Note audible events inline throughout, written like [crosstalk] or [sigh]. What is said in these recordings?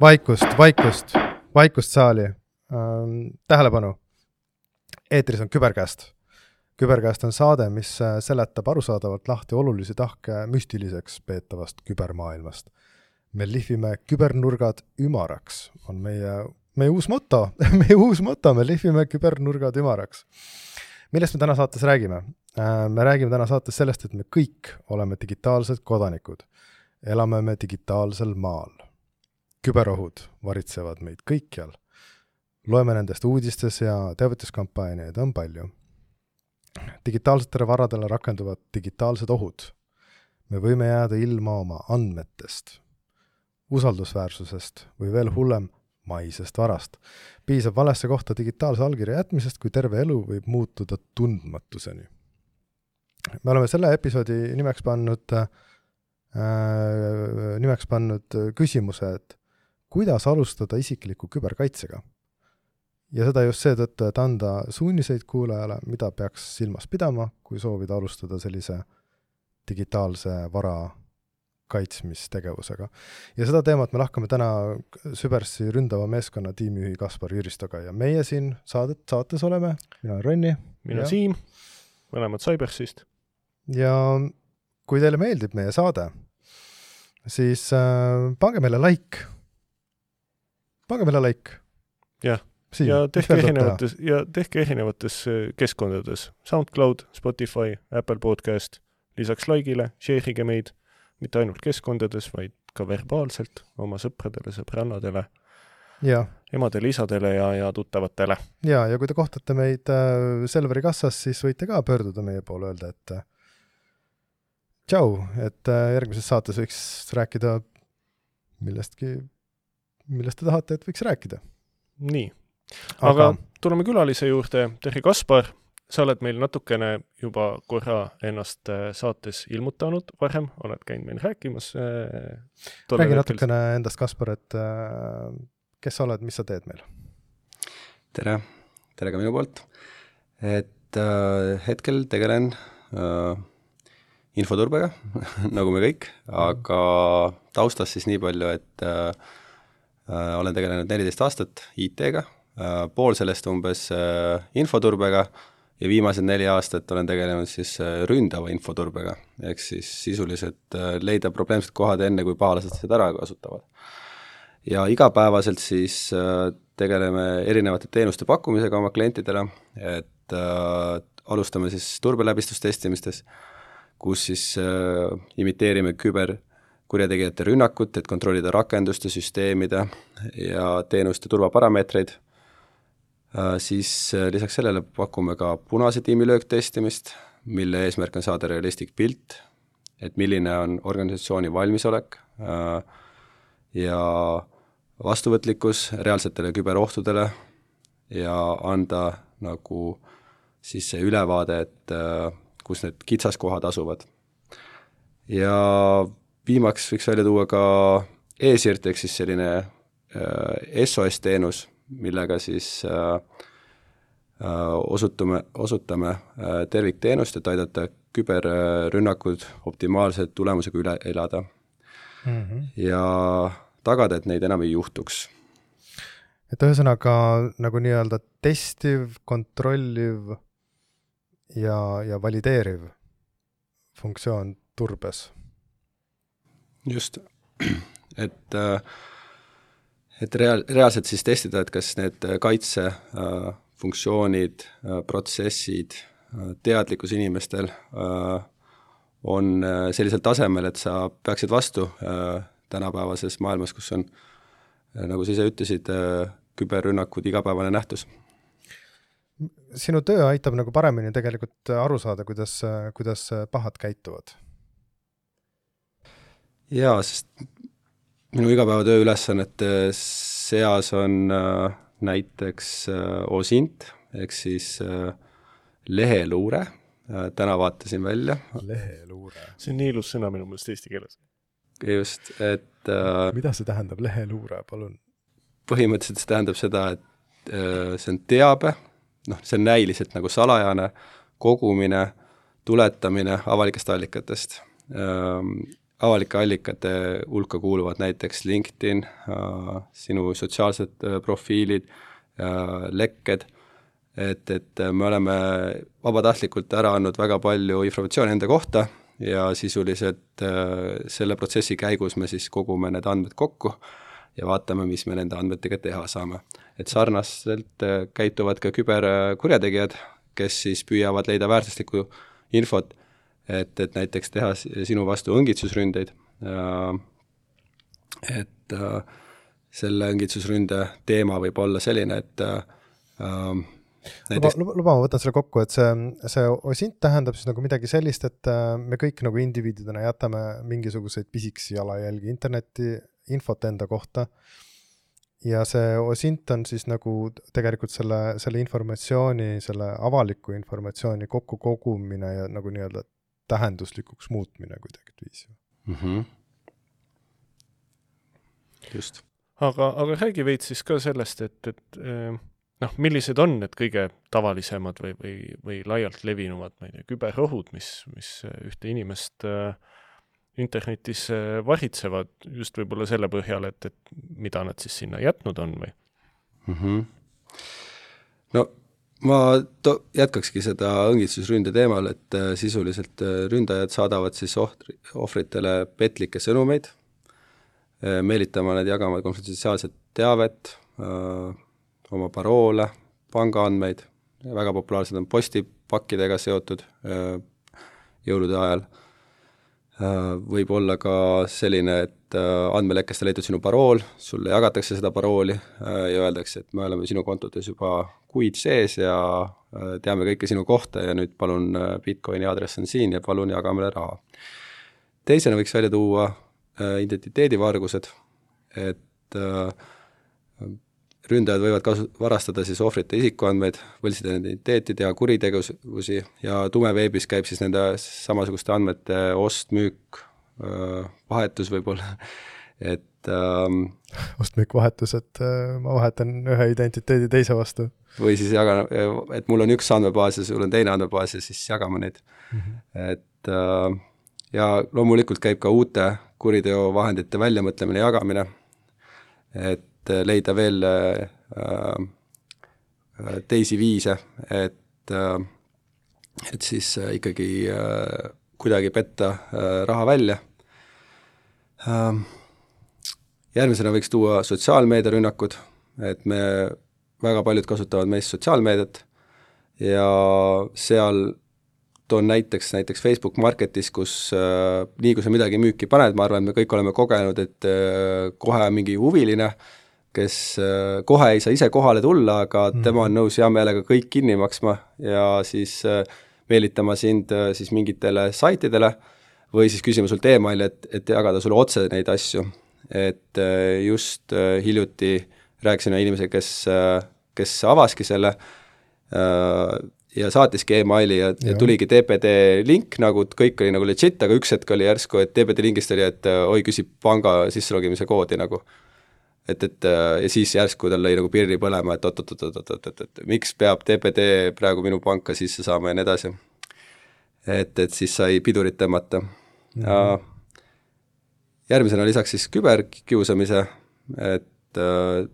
vaikust, vaikust, vaikust saali ähm,. tähelepanu. eetris on Küberkäst. küberkäest on saade, mis äh, seletab arusaadavalt lahti olulisi tahke müstiliseks peetavast kübermaailmast. me lihvime kübernurgad ümaraks, on meie, meie uus moto [laughs] meie uus moto, me lihvime kübernurgad ümaraks. millest me täna saates räägime? Äh, me räägime täna saates sellest, et me kõik oleme digitaalsed kodanikud. elame me digitaalsel maal küberohud varitsevad meid kõikjal. loeme nendest uudistes ja teavituskampaaniaid on palju. digitaalsetele varadele rakenduvad digitaalsed ohud. me võime jääda ilma oma andmetest, usaldusväärsusest või veel hullem, maisest varast. piisab valesse kohta digitaalse allkirja jätmisest, kui terve elu võib muutuda tundmatuseni. me oleme selle episoodi nimeks pannud äh, nimeks pannud küsimuse, et kuidas alustada isikliku küberkaitsega. ja seda just seetõttu, et anda suuniseid kuulajale, mida peaks silmas pidama, kui soovida alustada sellise digitaalse vara kaitsmistegevusega. ja seda teemat me lahkame täna Sübersi ründava meeskonna tiimijuhi Kaspar Jüristoga ja meie siin saadet, saates oleme, mina olen Ronni. mina ja... Siim, mõlemad Cybersist. ja kui teile meeldib meie saade, siis äh, pange meile like pange meile like. jah, ja tehke erinevates, ja tehke erinevates äh, keskkondades, SoundCloud, Spotify, Apple Podcast, lisaks like'ile share ige meid. Mitte ainult keskkondades, vaid ka verbaalselt oma sõpradele, sõbrannadele, emadele, isadele ja, ja tuttavatele. ja, ja kui te kohtate meid äh, Selveri kassas, siis võite ka pöörduda meie poole, öelda, et äh, tšau, et äh, järgmises saates võiks rääkida millestki millest te tahate, et võiks rääkida. nii, aga tuleme külalise juurde, Terri Kaspar, sa oled meil natukene juba korra ennast äh, saates ilmutanud varem, oled käinud meil rääkimas. Äh, räägi natukene endast, Kaspar, et äh, kes sa oled, mis sa teed meil? tere, tere ka minu poolt. et äh, hetkel tegelen äh, infoturbega [laughs] nagu me kõik, aga taustast siis nii palju, et Äh, olen tegelenud neliteist aastat IT-ga, äh, pool sellest umbes äh, infoturbega ja viimased neli aastat olen tegelenud siis ründava infoturbega, ehk siis sisuliselt leida probleemsed kohad enne, kui pahalased seda ära kasutavad. ja igapäevaselt siis tegeleme erinevate teenuste pakkumisega oma klientidele, et äh, alustame siis turbeläbistustestimistes, kus siis äh, imiteerime küber kurjategijate rünnakut, et kontrollida rakenduste, süsteemide ja teenuste turvaparameetreid, äh, siis äh, lisaks sellele pakume ka punase tiimi lööktestimist, mille eesmärk on saada realistlik pilt, et milline on organisatsiooni valmisolek äh, ja vastuvõtlikkus reaalsetele küberohtudele ja anda nagu siis see ülevaade, et kus need kitsaskohad asuvad. ja viimaks võiks välja tuua ka e-sirt, ehk siis selline äh, SOS-teenus, millega siis äh, äh, osutume, osutame äh, tervikteenust, et aidata küberrünnakud optimaalse tulemusega üle elada mm. -hmm. ja tagada, et neid enam ei juhtuks. et ühesõnaga nagu nii-öelda testiv, kontrolliv ja, ja valideeriv funktsioon turbes just, [clears throat] et äh, et reaal-, reaalselt siis testida, et kas need kaitsefunktsioonid, äh, protsessid, äh, teadlikkus inimestel on sellisel tasemel, et sa peaksid vastu tänapäevases maailmas, kus on, nagu sa ise ütlesid, küberrünnakud igapäevane nähtus. Sinu töö aitab nagu paremini tegelikult aru saada, kuidas, kuidas pahad käituvad jaa, sest minu igapäevatöö ülesannete seas on äh, näiteks äh, OSINT ehk siis äh, leheluure äh,, täna vaatasin välja. leheluure. see on nii ilus sõna minu meelest eesti keeles. just, et äh, mida see tähendab, leheluure, palun? põhimõtteliselt see tähendab seda, et äh, see on teabe, noh, see on näiliselt nagu salajane kogumine, tuletamine avalikest allikatest ähm, avalike allikate hulka kuuluvad näiteks LinkedIn, sinu sotsiaalsed profiilid, lekked, et, et me oleme vabatahtlikult ära andnud väga palju informatsiooni enda kohta ja sisuliselt selle protsessi käigus me siis kogume need andmed kokku ja vaatame, mis me nende andmetega teha saame. et sarnaselt käituvad ka küberkurjategijad, kes siis püüavad leida väärtuslikku infot et, et näiteks teha sinu vastu õngitsusründeid, et äh, selle õngitsusründe teema võib olla selline, et äh, näiteks... luba, luba, ma võtan selle kokku, et see, see osint tähendab siis nagu midagi sellist, et äh, me kõik nagu indiviididena jätame mingisuguseid pisikesi jalajälgi internetti, infot enda kohta. Ja see osint on siis nagu tegelikult selle, selle informatsiooni, selle avaliku informatsiooni kokkukogumine ja nagu nii-öelda tähenduslikuks muutmine kuidagiviisi mm. -hmm. just. aga, aga räägi veits siis ka sellest, et, et eh, noh, millised on need kõige tavalisemad või, või, või laialt levinumad, ma ei tea, küberohud, mis, mis ühte inimest äh, internetis varitsevad just võib-olla selle põhjal, et, et mida nad siis sinna jätnud on või mm? -hmm. no ma to-, jätkakski seda õngitsusründe teemal, et äh, sisuliselt äh, ründajad saadavad siis ohtri, ohvritele petlikke sõnumeid, äh, meelitama nad jagama konfidentsiaalset teavet, oma paroole, pangaandmeid, väga populaarsed on postipakkidega seotud jõulude ajal võib olla ka selline, et äh, andmelekkest on leitud sinu parool, sulle jagatakse seda parooli äh, ja öeldakse, et me oleme sinu kontodes juba kuid sees ja teame kõike sinu kohta ja nüüd palun, Bitcoini aadress on siin ja palun jaga meile raha. teisena võiks välja tuua identiteedivargused, et ründajad võivad kasu-, varastada siis ohvrite isikuandmeid, võltsida nende identiteeti, teha kuritegevusi ja tumeveebis käib siis nende samasuguste andmete ost, müük, vahetus võib-olla, et ähm, ost-müük, vahetus, et äh, ma vahetan ühe identiteedi teise vastu. või siis jagan, et mul on üks andmebaas ja sul on teine andmebaas ja siis jagame neid mm. -hmm. et äh, ja loomulikult käib ka uute kuriteovahendite väljamõtlemine, jagamine, et et äh, leida veel äh, äh, teisi viise, et, et siis ikkagi kuidagi petta raha välja. järgmisena võiks tuua sotsiaalmeediarünnakud, et me, väga paljud kasutavad meist sotsiaalmeediat ja seal toon näiteks, näiteks Facebook Marketis, kus äh, nii, kui sa midagi müüki paned, ma arvan, et me kõik oleme kogenud, et äh, kohe mingi huviline äh, kes äh, kohe ei saa ise kohale tulla, aga mm. tema on nõus hea meelega kõik kinni maksma ja siis äh, meelitama sind äh, siis mingitele saitidele või siis küsima sult emaili, et, et jagada sulle otse neid asju. et just hiljuti rääkisin ühe inimesega, kes, kes avaski selle ja saatiski emaili ja, ja tuligi TPD link, nagu kõik oli nagu legit, aga üks hetk oli järsku, et TPD lingist oli, et oi, küsib panga sisselogimise koodi nagu et, et äh, ja siis järsku tal lõi nagu pirri põlema, et oot-oot-oot-oot-oot-oot, miks peab TPD praegu minu panka sisse saama ja nii edasi. et, et siis sai pidurit tõmmata mm. -hmm. järgmisena lisaks siis küberkiusamise, et äh,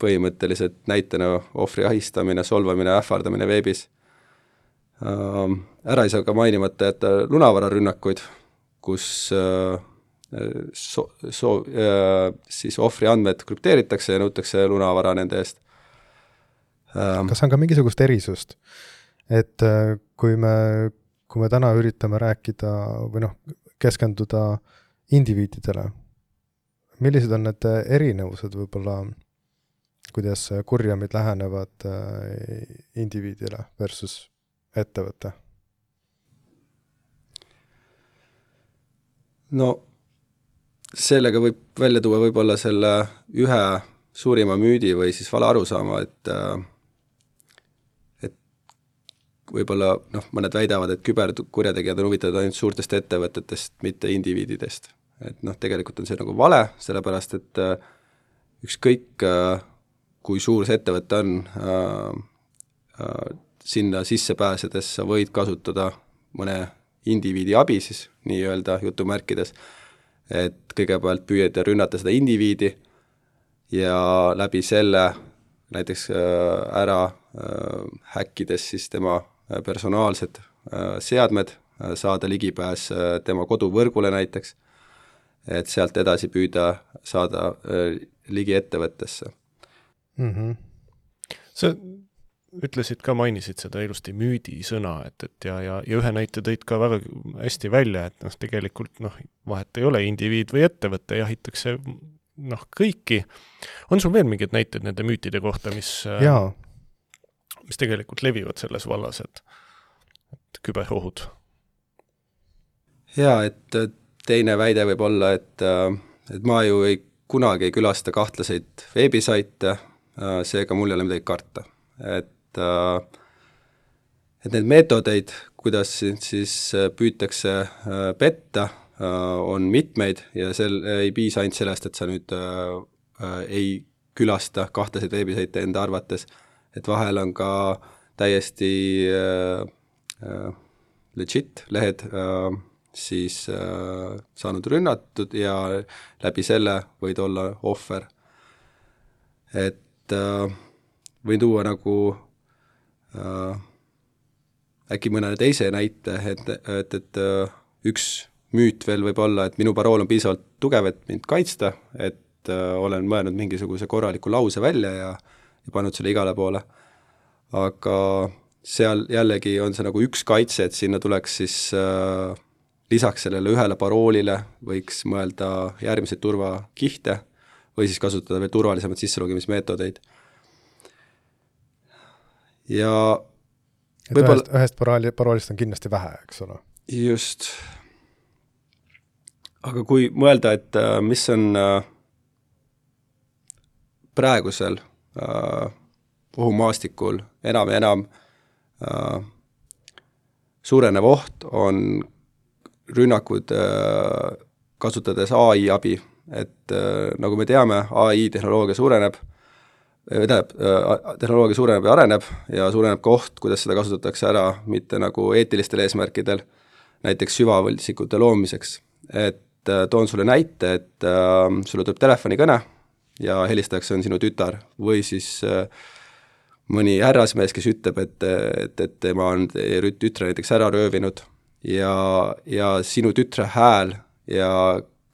põhimõtteliselt näitena ohvri ahistamine, solvamine, ähvardamine veebis. Ära ei saa ka mainimata jätta lunavararünnakuid, kus äh, so-, so-, äh, siis ohvri andmed krüpteeritakse ja nõutakse lunavara nende eest. Ähm, kas on ka mingisugust erisust, et äh, kui me, kui me täna üritame rääkida või noh, keskenduda indiviididele, millised on need erinevused võib-olla, kuidas kurjamid lähenevad äh, indiviidile versus ettevõte? no sellega võib välja tuua võib-olla selle ühe suurima müüdi või siis vale arusaama, et et võib-olla noh, mõned väidavad, et küberkurjategijad on huvitatud ainult suurtest ettevõtetest, mitte indiviididest. et noh, tegelikult on see nagu vale, sellepärast et äh, ükskõik, äh, kui suur see ettevõte on, äh, sinna sisse pääsedes sa võid kasutada mõne indiviidi abi siis nii-öelda jutumärkides, et kõigepealt püüda rünnata seda indiviidi ja läbi selle näiteks äh, ära äh, häkkides siis tema personaalsed seadmed, saada ligipääs tema koduvõrgule näiteks, et sealt edasi püüda saada ligi ettevõttesse mm. -hmm. sa ütlesid ka, mainisid seda ilusti müüdisõna, et, et ja, ja, ja ühe näite tõid ka väga hästi välja, et noh, tegelikult noh, vahet ei ole, indiviid või ettevõte, jahitakse noh, kõiki. on sul veel mingeid näiteid nende müütide kohta, mis Jaa. mis tegelikult levivad selles vallas, et, et küberohud? jaa, et teine väide võib olla, et, et ma ju ei, kunagi ei külasta kahtlaseid veebisaite, seega mul ei ole midagi karta. et et et neid meetodeid, kuidas siis püütakse äh, petta, äh, on mitmeid ja sel, ei piisa ainult sellest, et sa nüüd äh, ei külasta kahteseid veebisaite enda arvates, et vahel on ka täiesti äh, legit lehed äh, siis äh, saanud rünnatud ja läbi selle võid olla ohver. et äh, võin tuua nagu Äh, äkki mõne teise näite, et, et, et äh, üks müüt veel võib olla, et minu parool on piisavalt tugev, et mind kaitsta, et äh, olen mõelnud mingisuguse korraliku lause välja ja ja pannud selle igale poole. aga seal jällegi on see nagu üks kaitse, et sinna tuleks siis äh, lisaks sellele ühele paroolile võiks mõelda järgmiseid turvakihte või siis kasutada veel turvalisemaid sisselogimismeetodeid ja võib-olla ühest, ühest parooli, paroolist on kindlasti vähe, eks ole. just. aga kui mõelda, et äh, mis on äh, praegusel äh, ohumaastikul enam ja enam äh, suurenev oht, on rünnakud äh, kasutades ai abi, et äh, nagu me teame, ai tehnoloogia suureneb tähendab, äh, tehnoloogia suureneb ja areneb ja suureneb ka oht, kuidas seda kasutatakse ära mitte nagu eetilistel eesmärkidel, näiteks süvavõltsikute loomiseks. et äh, toon sulle näite, et äh, sulle tuleb telefonikõne ja helistatakse, on sinu tütar või siis äh, mõni härrasmees, kes ütleb, et, et, et tema on teie tütre näiteks ära röövinud ja, ja sinu tütre hääl ja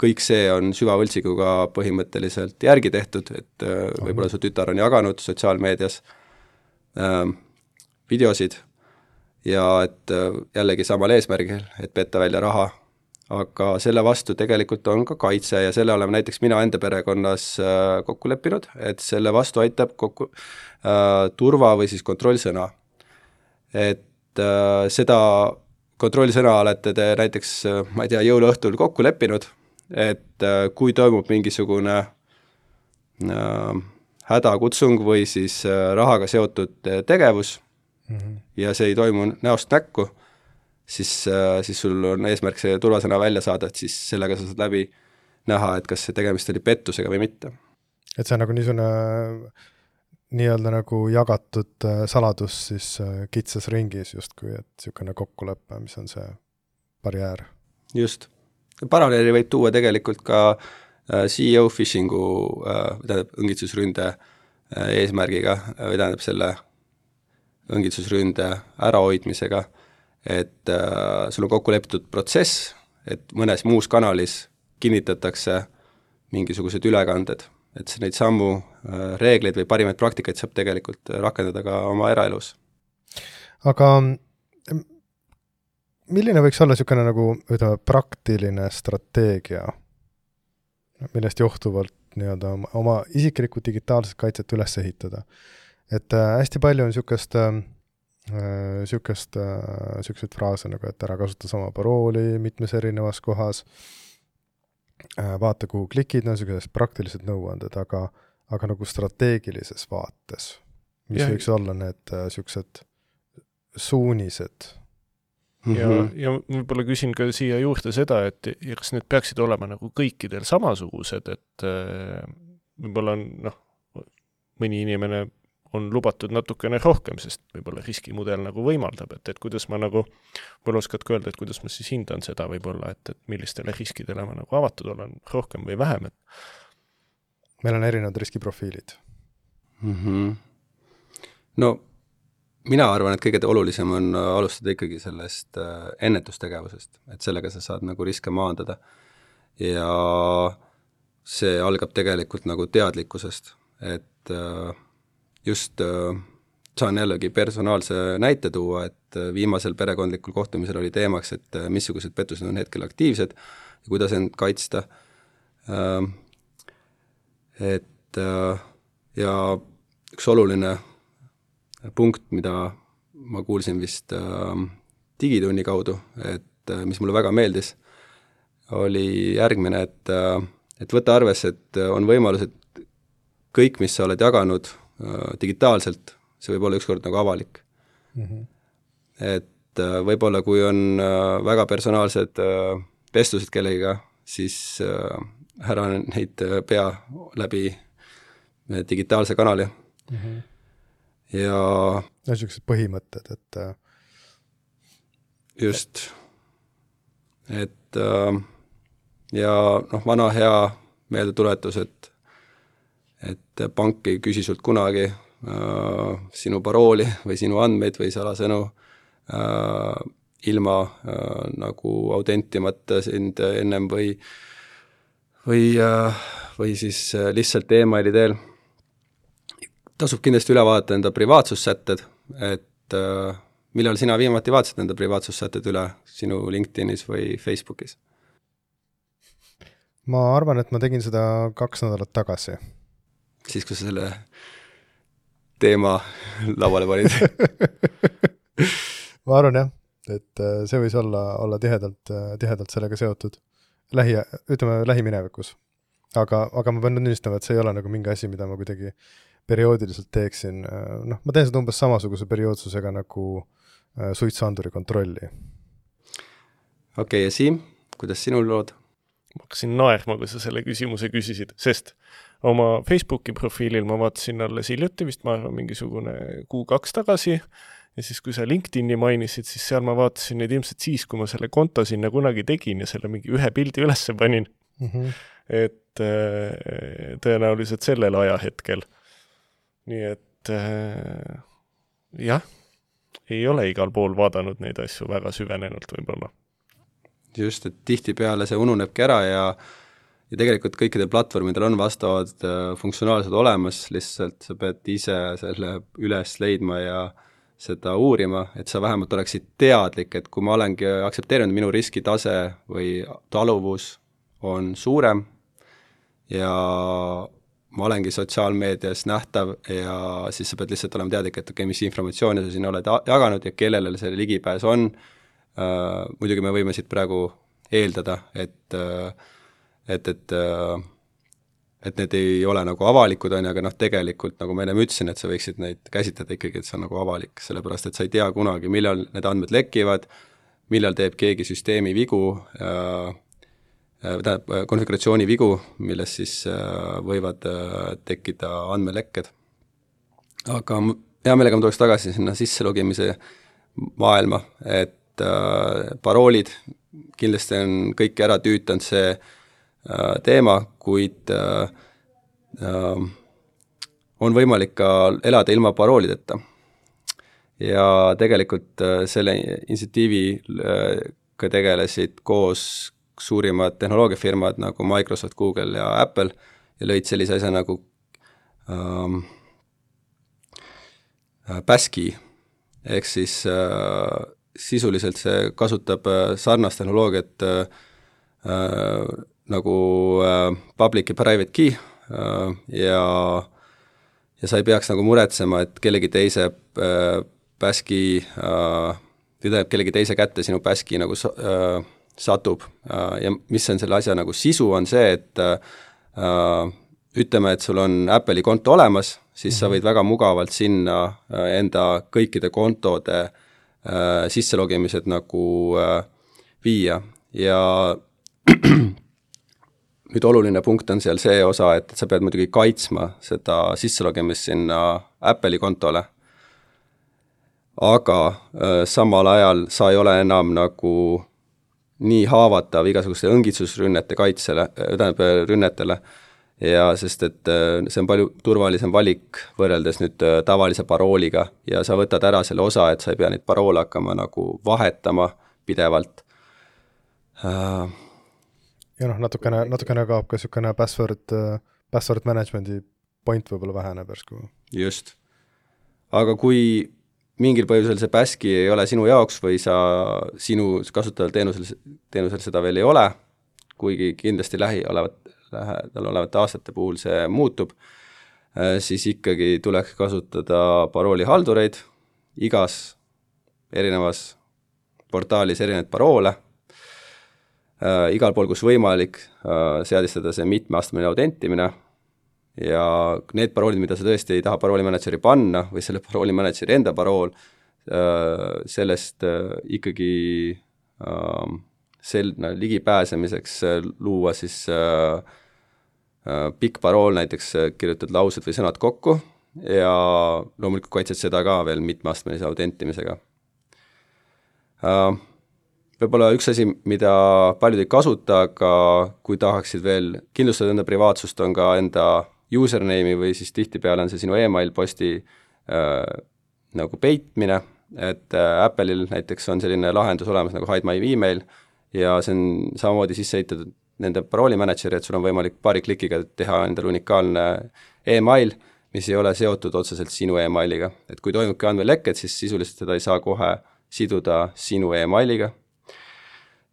kõik see on süvavõltsikuga põhimõtteliselt järgi tehtud, et äh, võib-olla su tütar on jaganud sotsiaalmeedias äh, videosid ja et äh, jällegi samal eesmärgil, et petta välja raha, aga selle vastu tegelikult on ka kaitse ja selle oleme näiteks mina enda perekonnas äh, kokku leppinud, et selle vastu aitab kokku äh, turva või siis kontrollsõna. et äh, seda kontrollsõna olete te näiteks, ma ei tea, jõuluõhtul kokku leppinud et äh, kui toimub mingisugune äh, hädakutsung või siis äh, rahaga seotud tegevus mm -hmm. ja see ei toimu näost näkku, siis siis sul on eesmärk see turvasõna välja saada, et siis sellega sa saad läbi näha, et kas see tegemist oli pettusega või mitte. et see on nagu niisugune nii-öelda nagu jagatud saladus siis kitsas ringis justkui, et niisugune kokkulepe, mis on see barjäär. just paralleeli võib tuua tegelikult ka äh, CEO phishing'u, äh, tähendab õngitsusründe äh, eesmärgiga või tähendab selle õngitsusründe ärahoidmisega, et sul on kokku lepitud protsess, et mõnes muus kanalis kinnitatakse mingisugused ülekanded, et neid samu reegleid või parimaid praktikaid saab tegelikult rakendada ka oma eraelus. aga milline võiks olla niisugune nagu ütleme, praktiline strateegia, millest johtuvalt nii-öelda oma isiklikku digitaalset kaitset üles ehitada? et äh, hästi palju on niisugust äh,, niisugust äh,, niisuguseid fraase nagu, et ära kasuta sama parooli mitmes erinevas kohas äh,, vaata, kuhu klikid, no niisugused praktilised nõuanded, aga aga nagu strateegilises vaates, mis ja. võiks olla need niisugused äh, suunised ja mm, -hmm. ja võib-olla küsin ka siia juurde seda, et kas need peaksid olema nagu kõikidel samasugused, et äh, võib-olla on noh, mõni inimene on lubatud natukene rohkem, sest võib-olla riskimudel nagu võimaldab, et, et kuidas ma nagu, võib-olla oskad ka öelda, et kuidas ma siis hindan seda võib-olla, et, et millistele riskidele ma nagu avatud olen, rohkem või vähem, et meil on erinevad riskiprofiilid mm. -hmm. no mina arvan, et kõige olulisem on alustada ikkagi sellest äh, ennetustegevusest, et sellega sa saad nagu riske maandada. ja see algab tegelikult nagu teadlikkusest, et äh, just äh, saan jällegi personaalse näite tuua, et viimasel perekondlikul kohtumisel oli teemaks, et missugused pettused on hetkel aktiivsed ja kuidas end kaitsta. Et ja üks oluline punkt, mida ma kuulsin vist äh, Digitunni kaudu, et äh, mis mulle väga meeldis, oli järgmine, et äh, et võta arvesse, et on võimalus, et kõik, mis sa oled jaganud äh, digitaalselt, see võib olla ükskord nagu avalik mm. -hmm. et äh, võib-olla kui on äh, väga personaalsed äh, vestlused kellegiga, siis äh, ära [laughs] neid äh, pea läbi äh, digitaalse kanali mm. -hmm ja no niisugused põhimõtted, et äh, just, et äh, ja noh, vana hea meeldetuletus, et et pank ei küsi sult kunagi äh, sinu parooli või sinu andmeid või salasõnu äh, ilma äh, nagu autentimata sind ennem või või äh,, või siis lihtsalt emaili teel tasub kindlasti üle vaadata enda privaatsussätted, et äh, millal sina viimati vaatasid enda privaatsussätted üle sinu LinkedInis või Facebookis? ma arvan, et ma tegin seda kaks nädalat tagasi. siis, kui sa selle teema lauale panid [laughs] ma arvan jah, et äh, see võis olla, olla tihedalt, äh, tihedalt sellega seotud. lähi, ütleme lähiminevikus. aga, aga ma pean tunnistama, et see ei ole nagu mingi asi, mida ma kuidagi perioodiliselt teeksin, äh, noh, ma teen seda umbes samasuguse perioodsusega nagu äh, suitsuanduri kontrolli. okei okay,, ja Siim, kuidas sinul lood? ma hakkasin naerma, kui sa selle küsimuse küsisid, sest oma Facebooki profiilil ma vaatasin alles hiljuti, vist ma arvan, mingisugune kuu-kaks tagasi, ja siis, kui sa LinkedIni mainisid, siis seal ma vaatasin neid ilmselt siis, kui ma selle konto sinna kunagi tegin ja selle mingi ühe pildi üles panin mm. -hmm. et äh, tõenäoliselt sellel ajahetkel nii et äh, jah, ei ole igal pool vaadanud neid asju väga süvenenult võib-olla. just, et tihtipeale see ununebki ära ja ja tegelikult kõikidel platvormidel on vastavad äh, funktsionaalsed olemas, lihtsalt sa pead ise selle üles leidma ja seda uurima, et sa vähemalt oleksid teadlik, et kui ma olengi aktsepteerinud, minu riskitase või taluvus on suurem ja ma olengi sotsiaalmeedias nähtav ja siis sa pead lihtsalt olema teadlik, et okei okay,, mis informatsiooni sa sinna oled jaganud ja kellele see ligipääs on. Uh,, muidugi me võime siit praegu eeldada, et uh, et, et uh, et need ei ole nagu avalikud, on ju, aga noh, tegelikult nagu ma ennem ütlesin, et sa võiksid neid käsitleda ikkagi, et see on nagu avalik, sellepärast et sa ei tea kunagi, millal need andmed lekivad, millal teeb keegi süsteemi vigu äh,, tähendab, äh, konfiguratsiooni vigu, millest siis äh, võivad tekkida andmelekked. aga hea meelega ma tuleks tagasi sinna sisselogimise maailma, et paroolid, kindlasti on kõiki ära tüütanud see teema, kuid on võimalik ka elada ilma paroolideta. ja tegelikult selle initsiatiiviga tegelesid koos suurimad tehnoloogiafirmad nagu Microsoft, Google ja Apple ja lõid sellise asja nagu ähm, Baski, äh, ehk siis äh, sisuliselt see kasutab äh, sarnast tehnoloogiat äh, äh, nagu äh, public ja private key äh, ja ja sa ei peaks nagu muretsema, et kellegi teise äh, Baski äh, või tähendab, kellegi teise kätte sinu Baski nagu äh, satub äh, ja mis on selle asja nagu sisu, on see, et äh, ütleme, et sul on Apple'i konto olemas, siis mm -hmm. sa mhm. võid väga mugavalt sinna äh, enda kõikide kontode äh, sisselogimised nagu äh, viia ja [clears throat] nüüd oluline punkt on seal see osa, et sa pead muidugi kaitsma seda sisselogimist sinna Apple'i kontole, aga äh, samal ajal sa ei ole enam nagu nii haavatav igasuguste õngitsusrünnete kaitsele, tähendab, rünnetele, ja sest et see on palju turvalisem valik võrreldes nüüd tavalise parooliga ja sa võtad ära selle osa, et sa ei pea neid paroole hakkama nagu vahetama pidevalt uh, ja noh, natukene, natukene kaob ka niisugune password, password management'i point võib-olla väheneb järsku. just. aga kui mingil põhjusel see Baski ei ole sinu jaoks või sa, sinu kasutaval teenusel, teenusel seda veel ei ole, kuigi kindlasti lähiolevat, lähedal olevate aastate puhul see muutub, siis ikkagi tuleks kasutada paroolihaldureid, igas erinevas portaalis erinevaid paroole äh,, igal pool, kus võimalik äh,, seadistada see mitmeastmeline autentimine ja need paroolid, mida sa tõesti ei taha paroolimänedžeri panna või selle [laughs] paroolimänedžeri enda parool äh,, sellest äh, ikkagi äh, sel-, ligipääsemiseks äh, luua siis pikk parool, näiteks kirjutad laused või sõnad kokku ja loomulikult kaitsed seda ka veel mitmeastmelise autentimisega. Võib-olla üks asi, mida paljud ei kasuta, aga kui tahaksid veel kindlustada enda privaatsust, on ka enda username'i või siis tihtipeale on see sinu email posti äh, nagu peitmine, et äh, Apple'il näiteks on selline lahendus olemas nagu Hide my email ja see on samamoodi sisse ehitatud nende parooli mänedžeri, et sul on võimalik paari klikiga teha endale unikaalne email, mis ei ole seotud otseselt sinu emailiga. et kui toimubki andmeleked, siis sisuliselt seda ei saa kohe siduda sinu emailiga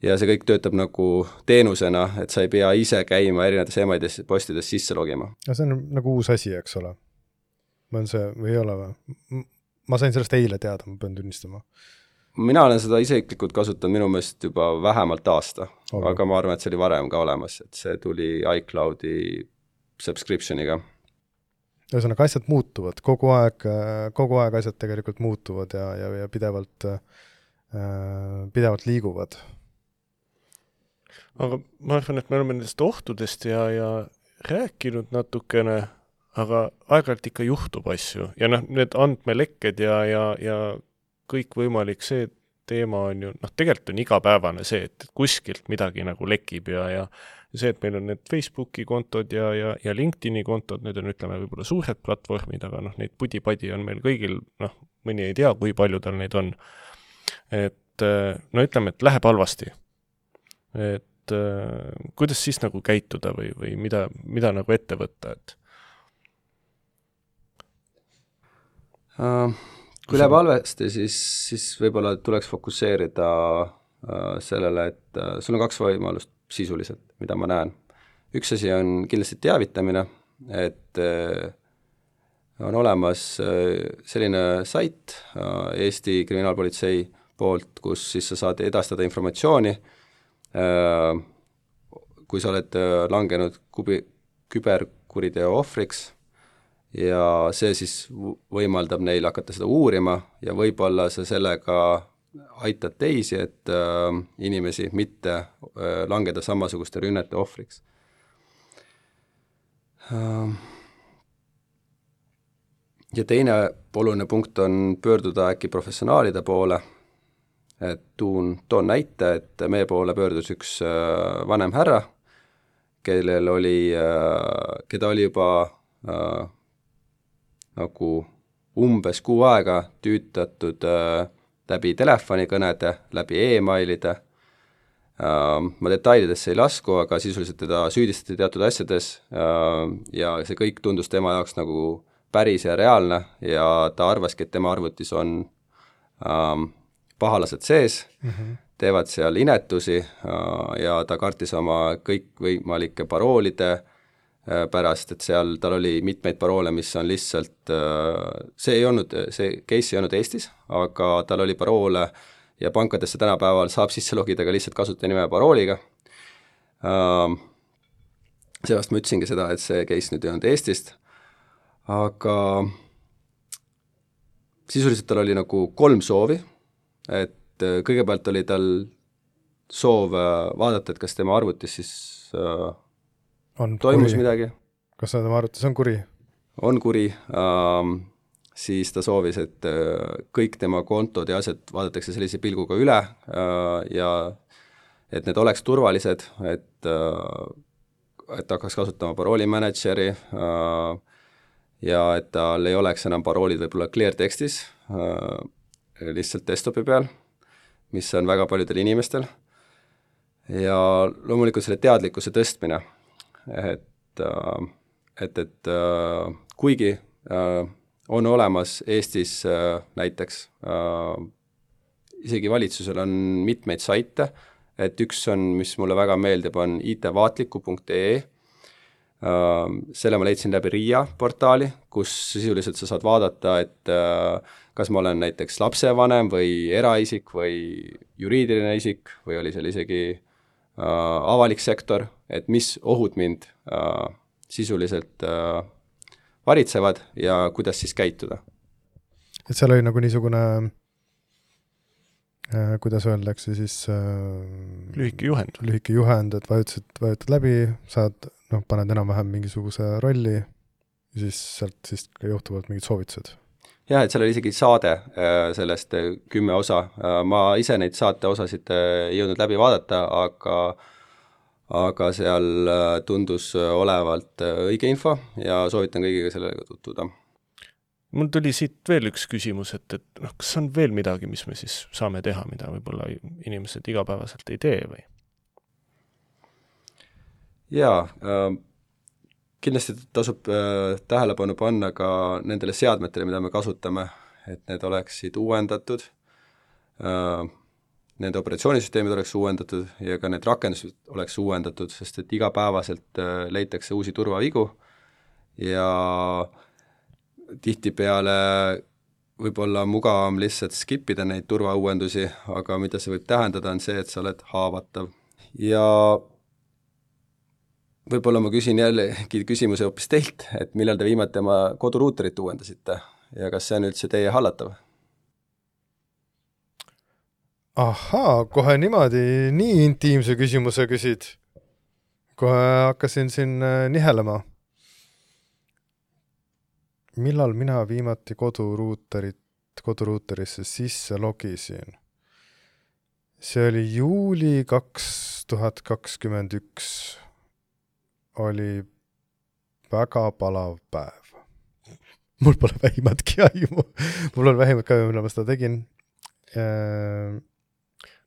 ja see kõik töötab nagu teenusena, et sa ei pea ise käima erinevates emailides, postides sisse logima. no see on nagu uus asi, eks ole? on see või ei ole või? ma sain sellest eile teada, ma pean tunnistama. mina olen seda isiklikult kasutanud minu meelest juba vähemalt aasta okay., aga ma arvan, et see oli varem ka olemas, et see tuli iCloudi subscription'iga. ühesõnaga, asjad muutuvad kogu aeg, kogu aeg asjad tegelikult muutuvad ja, ja, ja pidevalt äh,, pidevalt liiguvad aga ma arvan, et me oleme nendest ohtudest ja, ja rääkinud natukene, aga aeg-ajalt ikka juhtub asju ja noh, need andmelekked ja, ja, ja kõikvõimalik see teema on ju, noh, tegelikult on igapäevane see, et kuskilt midagi nagu lekib ja, ja see, et meil on need Facebooki kontod ja, ja, ja LinkedIni kontod, need on, ütleme, võib-olla suured platvormid, aga noh, neid pudi-padi on meil kõigil, noh, mõni ei tea, kui palju tal neid on. et no ütleme, et läheb halvasti. et et äh, kuidas siis nagu käituda või, või mida, mida nagu ette võtta, et uh,? kui läheb halvasti, siis, siis võib-olla tuleks fokusseerida uh, sellele, et sul on kaks võimalust sisuliselt, mida ma näen. üks asi on kindlasti teavitamine, et on olemas selline sait Eesti Kriminaalpolitsei poolt, kus siis sa saad edastada informatsiooni äh, Äh, kui sa oled äh, langenud kubi-, küberkuriteo ohvriks ja see siis võimaldab neil hakata seda uurima ja võib-olla sa sellega aitad teisi, et äh, inimesi mitte äh, langeda samasuguste rünnete ohvriks äh,. ja teine oluline punkt on pöörduda äkki professionaalide poole et tuun, toon näite, et meie poole pöördus üks äh, vanem härra, kellel oli, äh, keda oli juba äh, nagu umbes kuu aega tüütatud äh, läbi telefonikõnede, läbi emailide. Äh,, ma detailidesse ei lasku, aga sisuliselt teda süüdistati teatud asjades äh, ja see kõik tundus tema jaoks nagu päris ja reaalne ja ta arvaski, et tema arvutis on äh, pahalased sees mm, -hmm. teevad seal inetusi äh, ja ta kartis oma kõikvõimalike paroolide äh, pärast, et seal tal oli mitmeid paroole, mis on lihtsalt, äh, see ei olnud, see case ei olnud Eestis, aga tal oli paroole ja pankadesse tänapäeval saab sisse logida ka lihtsalt kasutajanime ja parooliga. seepärast ma ütlesingi seda, et see case nüüd ei olnud Eestist, aga sisuliselt tal oli nagu kolm soovi et äh, kõigepealt oli tal soov äh, vaadata, et kas tema arvutis siis äh, toimus kuri. midagi. kas tema arvates on kuri? on kuri ähm,, siis ta soovis, et äh, kõik tema kontod ja asjad vaadatakse sellise pilguga üle äh, ja et need oleks turvalised, et äh, et ta hakkaks kasutama parooli mänedžeri äh, ja et tal ei oleks enam paroolid võib-olla clear tekstis äh,, lihtsalt desktopi peal, mis on väga paljudel inimestel, ja loomulikult selle teadlikkuse tõstmine, et äh, et, et äh, kuigi äh, on olemas Eestis näiteks isegi valitsusel on mitmeid saite, et üks on, mis mulle väga meeldib, on itvaatliku.ee, selle ma leidsin läbi RIA portaali, kus sisuliselt sa saad vaadata, et kas ma olen näiteks lapsevanem või eraisik või juriidiline isik või oli seal isegi äh, avalik sektor, et mis ohud mind äh, sisuliselt äh, varitsevad ja kuidas siis käituda. et seal oli nagu niisugune äh, kuidas öeldakse siis äh, lühike juhend. lühike juhend, et vajutasid, vajutad läbi, saad noh, paned enam-vähem mingisuguse rolli ja siis sealt siis juhtuvad mingid soovitused jah, et seal oli isegi saade äh, sellest äh, kümme osa, äh, ma ise neid saate osasid ei jõudnud läbi vaadata, aga aga seal tundus olevalt õige info ja soovitan kõigiga sellega tutvuda. mul tuli siit veel üks küsimus, et, et noh, kas on veel midagi, mis me siis saame teha, mida võib-olla inimesed igapäevaselt ei tee või? Jaa äh,, kindlasti tasub äh, tähelepanu panna ka nendele seadmetele, mida me kasutame, et need oleksid uuendatud äh,, nende operatsioonisüsteemid oleks uuendatud ja ka need rakendused oleks uuendatud, sest et igapäevaselt äh, leitakse uusi turvavigu ja tihtipeale võib-olla mugavam lihtsalt skip ida neid turvauuendusi, aga mida see võib tähendada, on see, et sa oled haavatav. ja võib-olla ma küsin jällegi küsimuse hoopis teilt, et millal te viimati oma koduruuterit uuendasite ja kas see on üldse teie hallatav? ahaa, kohe niimoodi, nii intiimse küsimuse küsid. kohe hakkasin siin äh, nihelema. millal mina viimati koduruuterit, koduruuterisse sisse logisin? see oli juuli kaks tuhat kakskümmend üks oli väga palav päev. mul pole vähimatki aimu, mul on vähimatki aimu, millal ma seda tegin. Äh....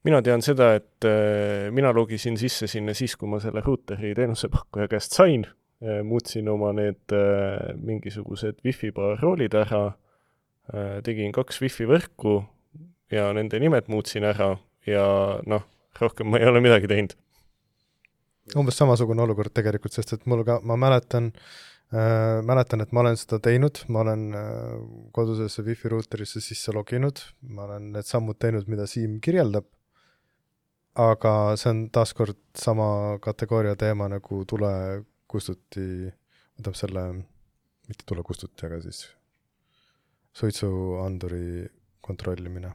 mina tean seda, et äh, mina logisin sisse sinna siis, kui ma selle ruuteri teenusepakkuja käest sain. Äh,, muutsin oma need äh, mingisugused wifi paroolid ära. Äh,, tegin kaks wifi võrku ja nende nimed muutsin ära ja noh, rohkem ma ei ole midagi teinud umbes samasugune olukord tegelikult, sest et mul ka, ma mäletan äh,, mäletan, et ma olen seda teinud, ma olen äh, kodusesse wifi ruuterisse sisse loginud, ma olen need sammud teinud, mida Siim kirjeldab, aga see on taaskord sama kategooria teema nagu tule kustuti, tähendab selle, mitte tule kustuti, aga siis suitsuanduri kontrollimine.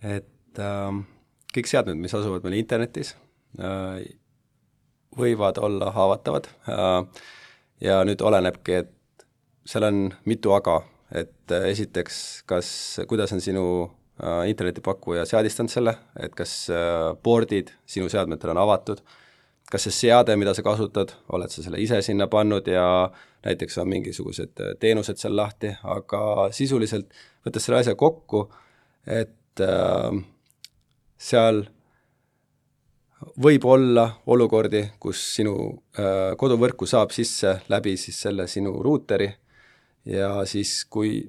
et ähm kõik seadmed, mis asuvad meil internetis, äh, võivad olla haavatavad äh, ja nüüd olenebki, et seal on mitu aga, et äh, esiteks, kas, kuidas on sinu internetipakkuja seadistanud selle, et kas board'id sinu seadmetel on avatud, kas see seade, mida sa kasutad, oled sa selle ise sinna pannud ja näiteks on mingisugused teenused seal lahti, aga sisuliselt võttes selle asja kokku, et äh, seal võib olla olukordi, kus sinu äh, koduvõrku saab sisse läbi siis selle sinu ruuteri ja siis, kui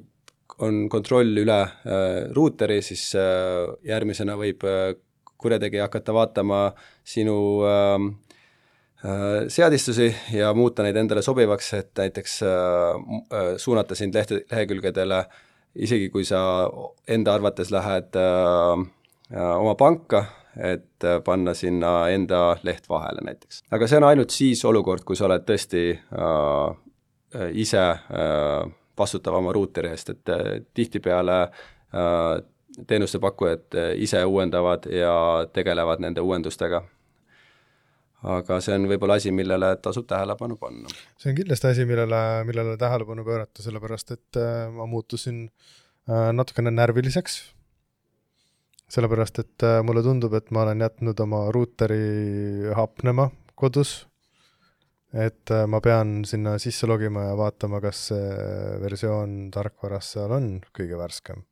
on kontroll üle äh, ruuteri, siis äh, järgmisena võib äh, kurjategija hakata vaatama sinu ähm, äh, seadistusi ja muuta neid endale sobivaks, et näiteks äh, suunata sind lehte, lehekülgedele, isegi kui sa enda arvates lähed äh, oma panka, et äh, panna sinna enda leht vahele näiteks. aga see on ainult siis olukord, kui sa oled tõesti äh, ise äh, vastutav oma ruuteri eest, et äh, tihtipeale äh, teenustepakkujad äh, ise uuendavad ja tegelevad nende uuendustega. aga see on võib-olla asi, millele tasub tähelepanu panna. see on kindlasti asi, millele, millele tähelepanu pöörata, sellepärast et äh, ma muutusin äh, natukene närviliseks, sellepärast et äh, mulle tundub, et ma olen jätnud oma ruuteri hapnema kodus, et ma pean sinna sisse logima ja vaatama, kas see versioon tarkvaras seal on kõige värskem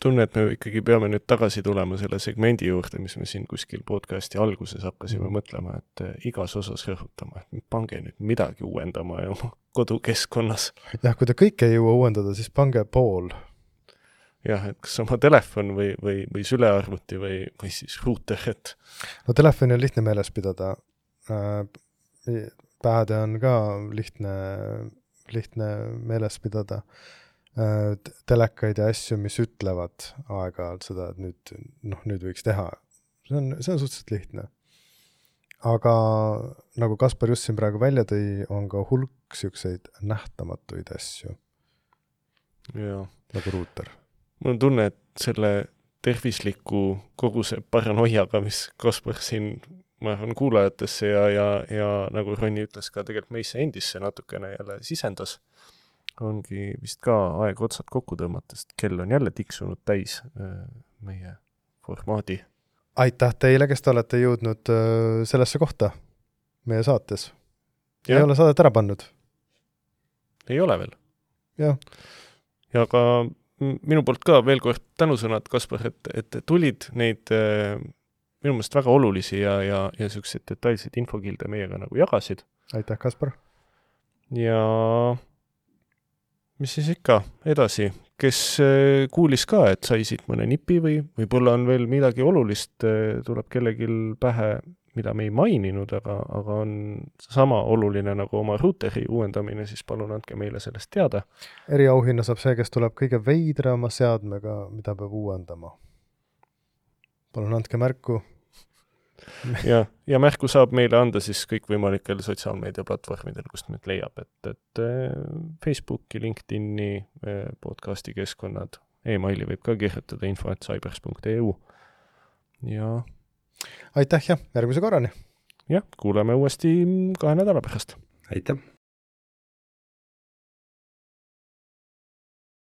tunne, et me ikkagi peame nüüd tagasi tulema selle segmendi juurde, mis me siin kuskil podcast'i alguses hakkasime mm. mõtlema, et eh, igas osas rõhutama, et pange nüüd midagi uuendama oma kodukeskkonnas. jah, kui te kõike ei jõua uuendada, siis pange pool. Jah, et kas oma telefon või, või, või sülearvuti või, või siis ruuter, et no telefoni on lihtne meeles pidada äh,, päade on ka lihtne, lihtne meeles pidada äh, telekaid ja asju, mis ütlevad aeg-ajalt seda, et nüüd, noh, nüüd võiks teha. see on, see on suhteliselt lihtne. aga nagu Kaspar just siin praegu välja tõi, on ka hulk niisuguseid nähtamatuid asju. nagu ruuter. Mul on tunne, et selle tervisliku kogu see paranoiaga, mis Kaspar siin ma arvan, kuulajatesse ja, ja, ja nagu Ronni ütles ka tegelikult meisse endisse natukene jälle sisendas ongi vist ka aeg otsad kokku tõmmata, sest kell on jälle tiksunud täis äh, meie formaadi. aitäh teile, kes te olete jõudnud äh, sellesse kohta meie saates. ei ole saadet ära pannud? ei ole veel. jah. ja ka minu poolt ka veel kord tänusõnad, Kaspar, et, et tulid neid äh, minu meelest väga olulisi ja, ja, ja niisuguseid detailseid infokilde meiega nagu jagasid. aitäh, Kaspar! ja mis siis ikka, edasi, kes äh, kuulis ka, et sai siit mõne nipi või võib-olla on veel midagi olulist, äh, tuleb kellelgi pähe, mida me ei maininud, aga, aga on sama oluline nagu oma ruuteri uuendamine, siis palun andke meile sellest teada. eriauhinna saab see, kes tuleb kõige veidrama seadmega, mida peab uuendama. palun andke märku ja, ja märku saab meile anda siis kõikvõimalikel sotsiaalmeediaplatvormidel, kust meid leiab, et, et äh, Facebooki, LinkedIni, äh, podcasti keskkonnad e, emaili võib ka kirjutada info et cybers.eu ja aitäh ja järgmise korrani! jah, kuuleme uuesti kahe nädala pärast. aitäh!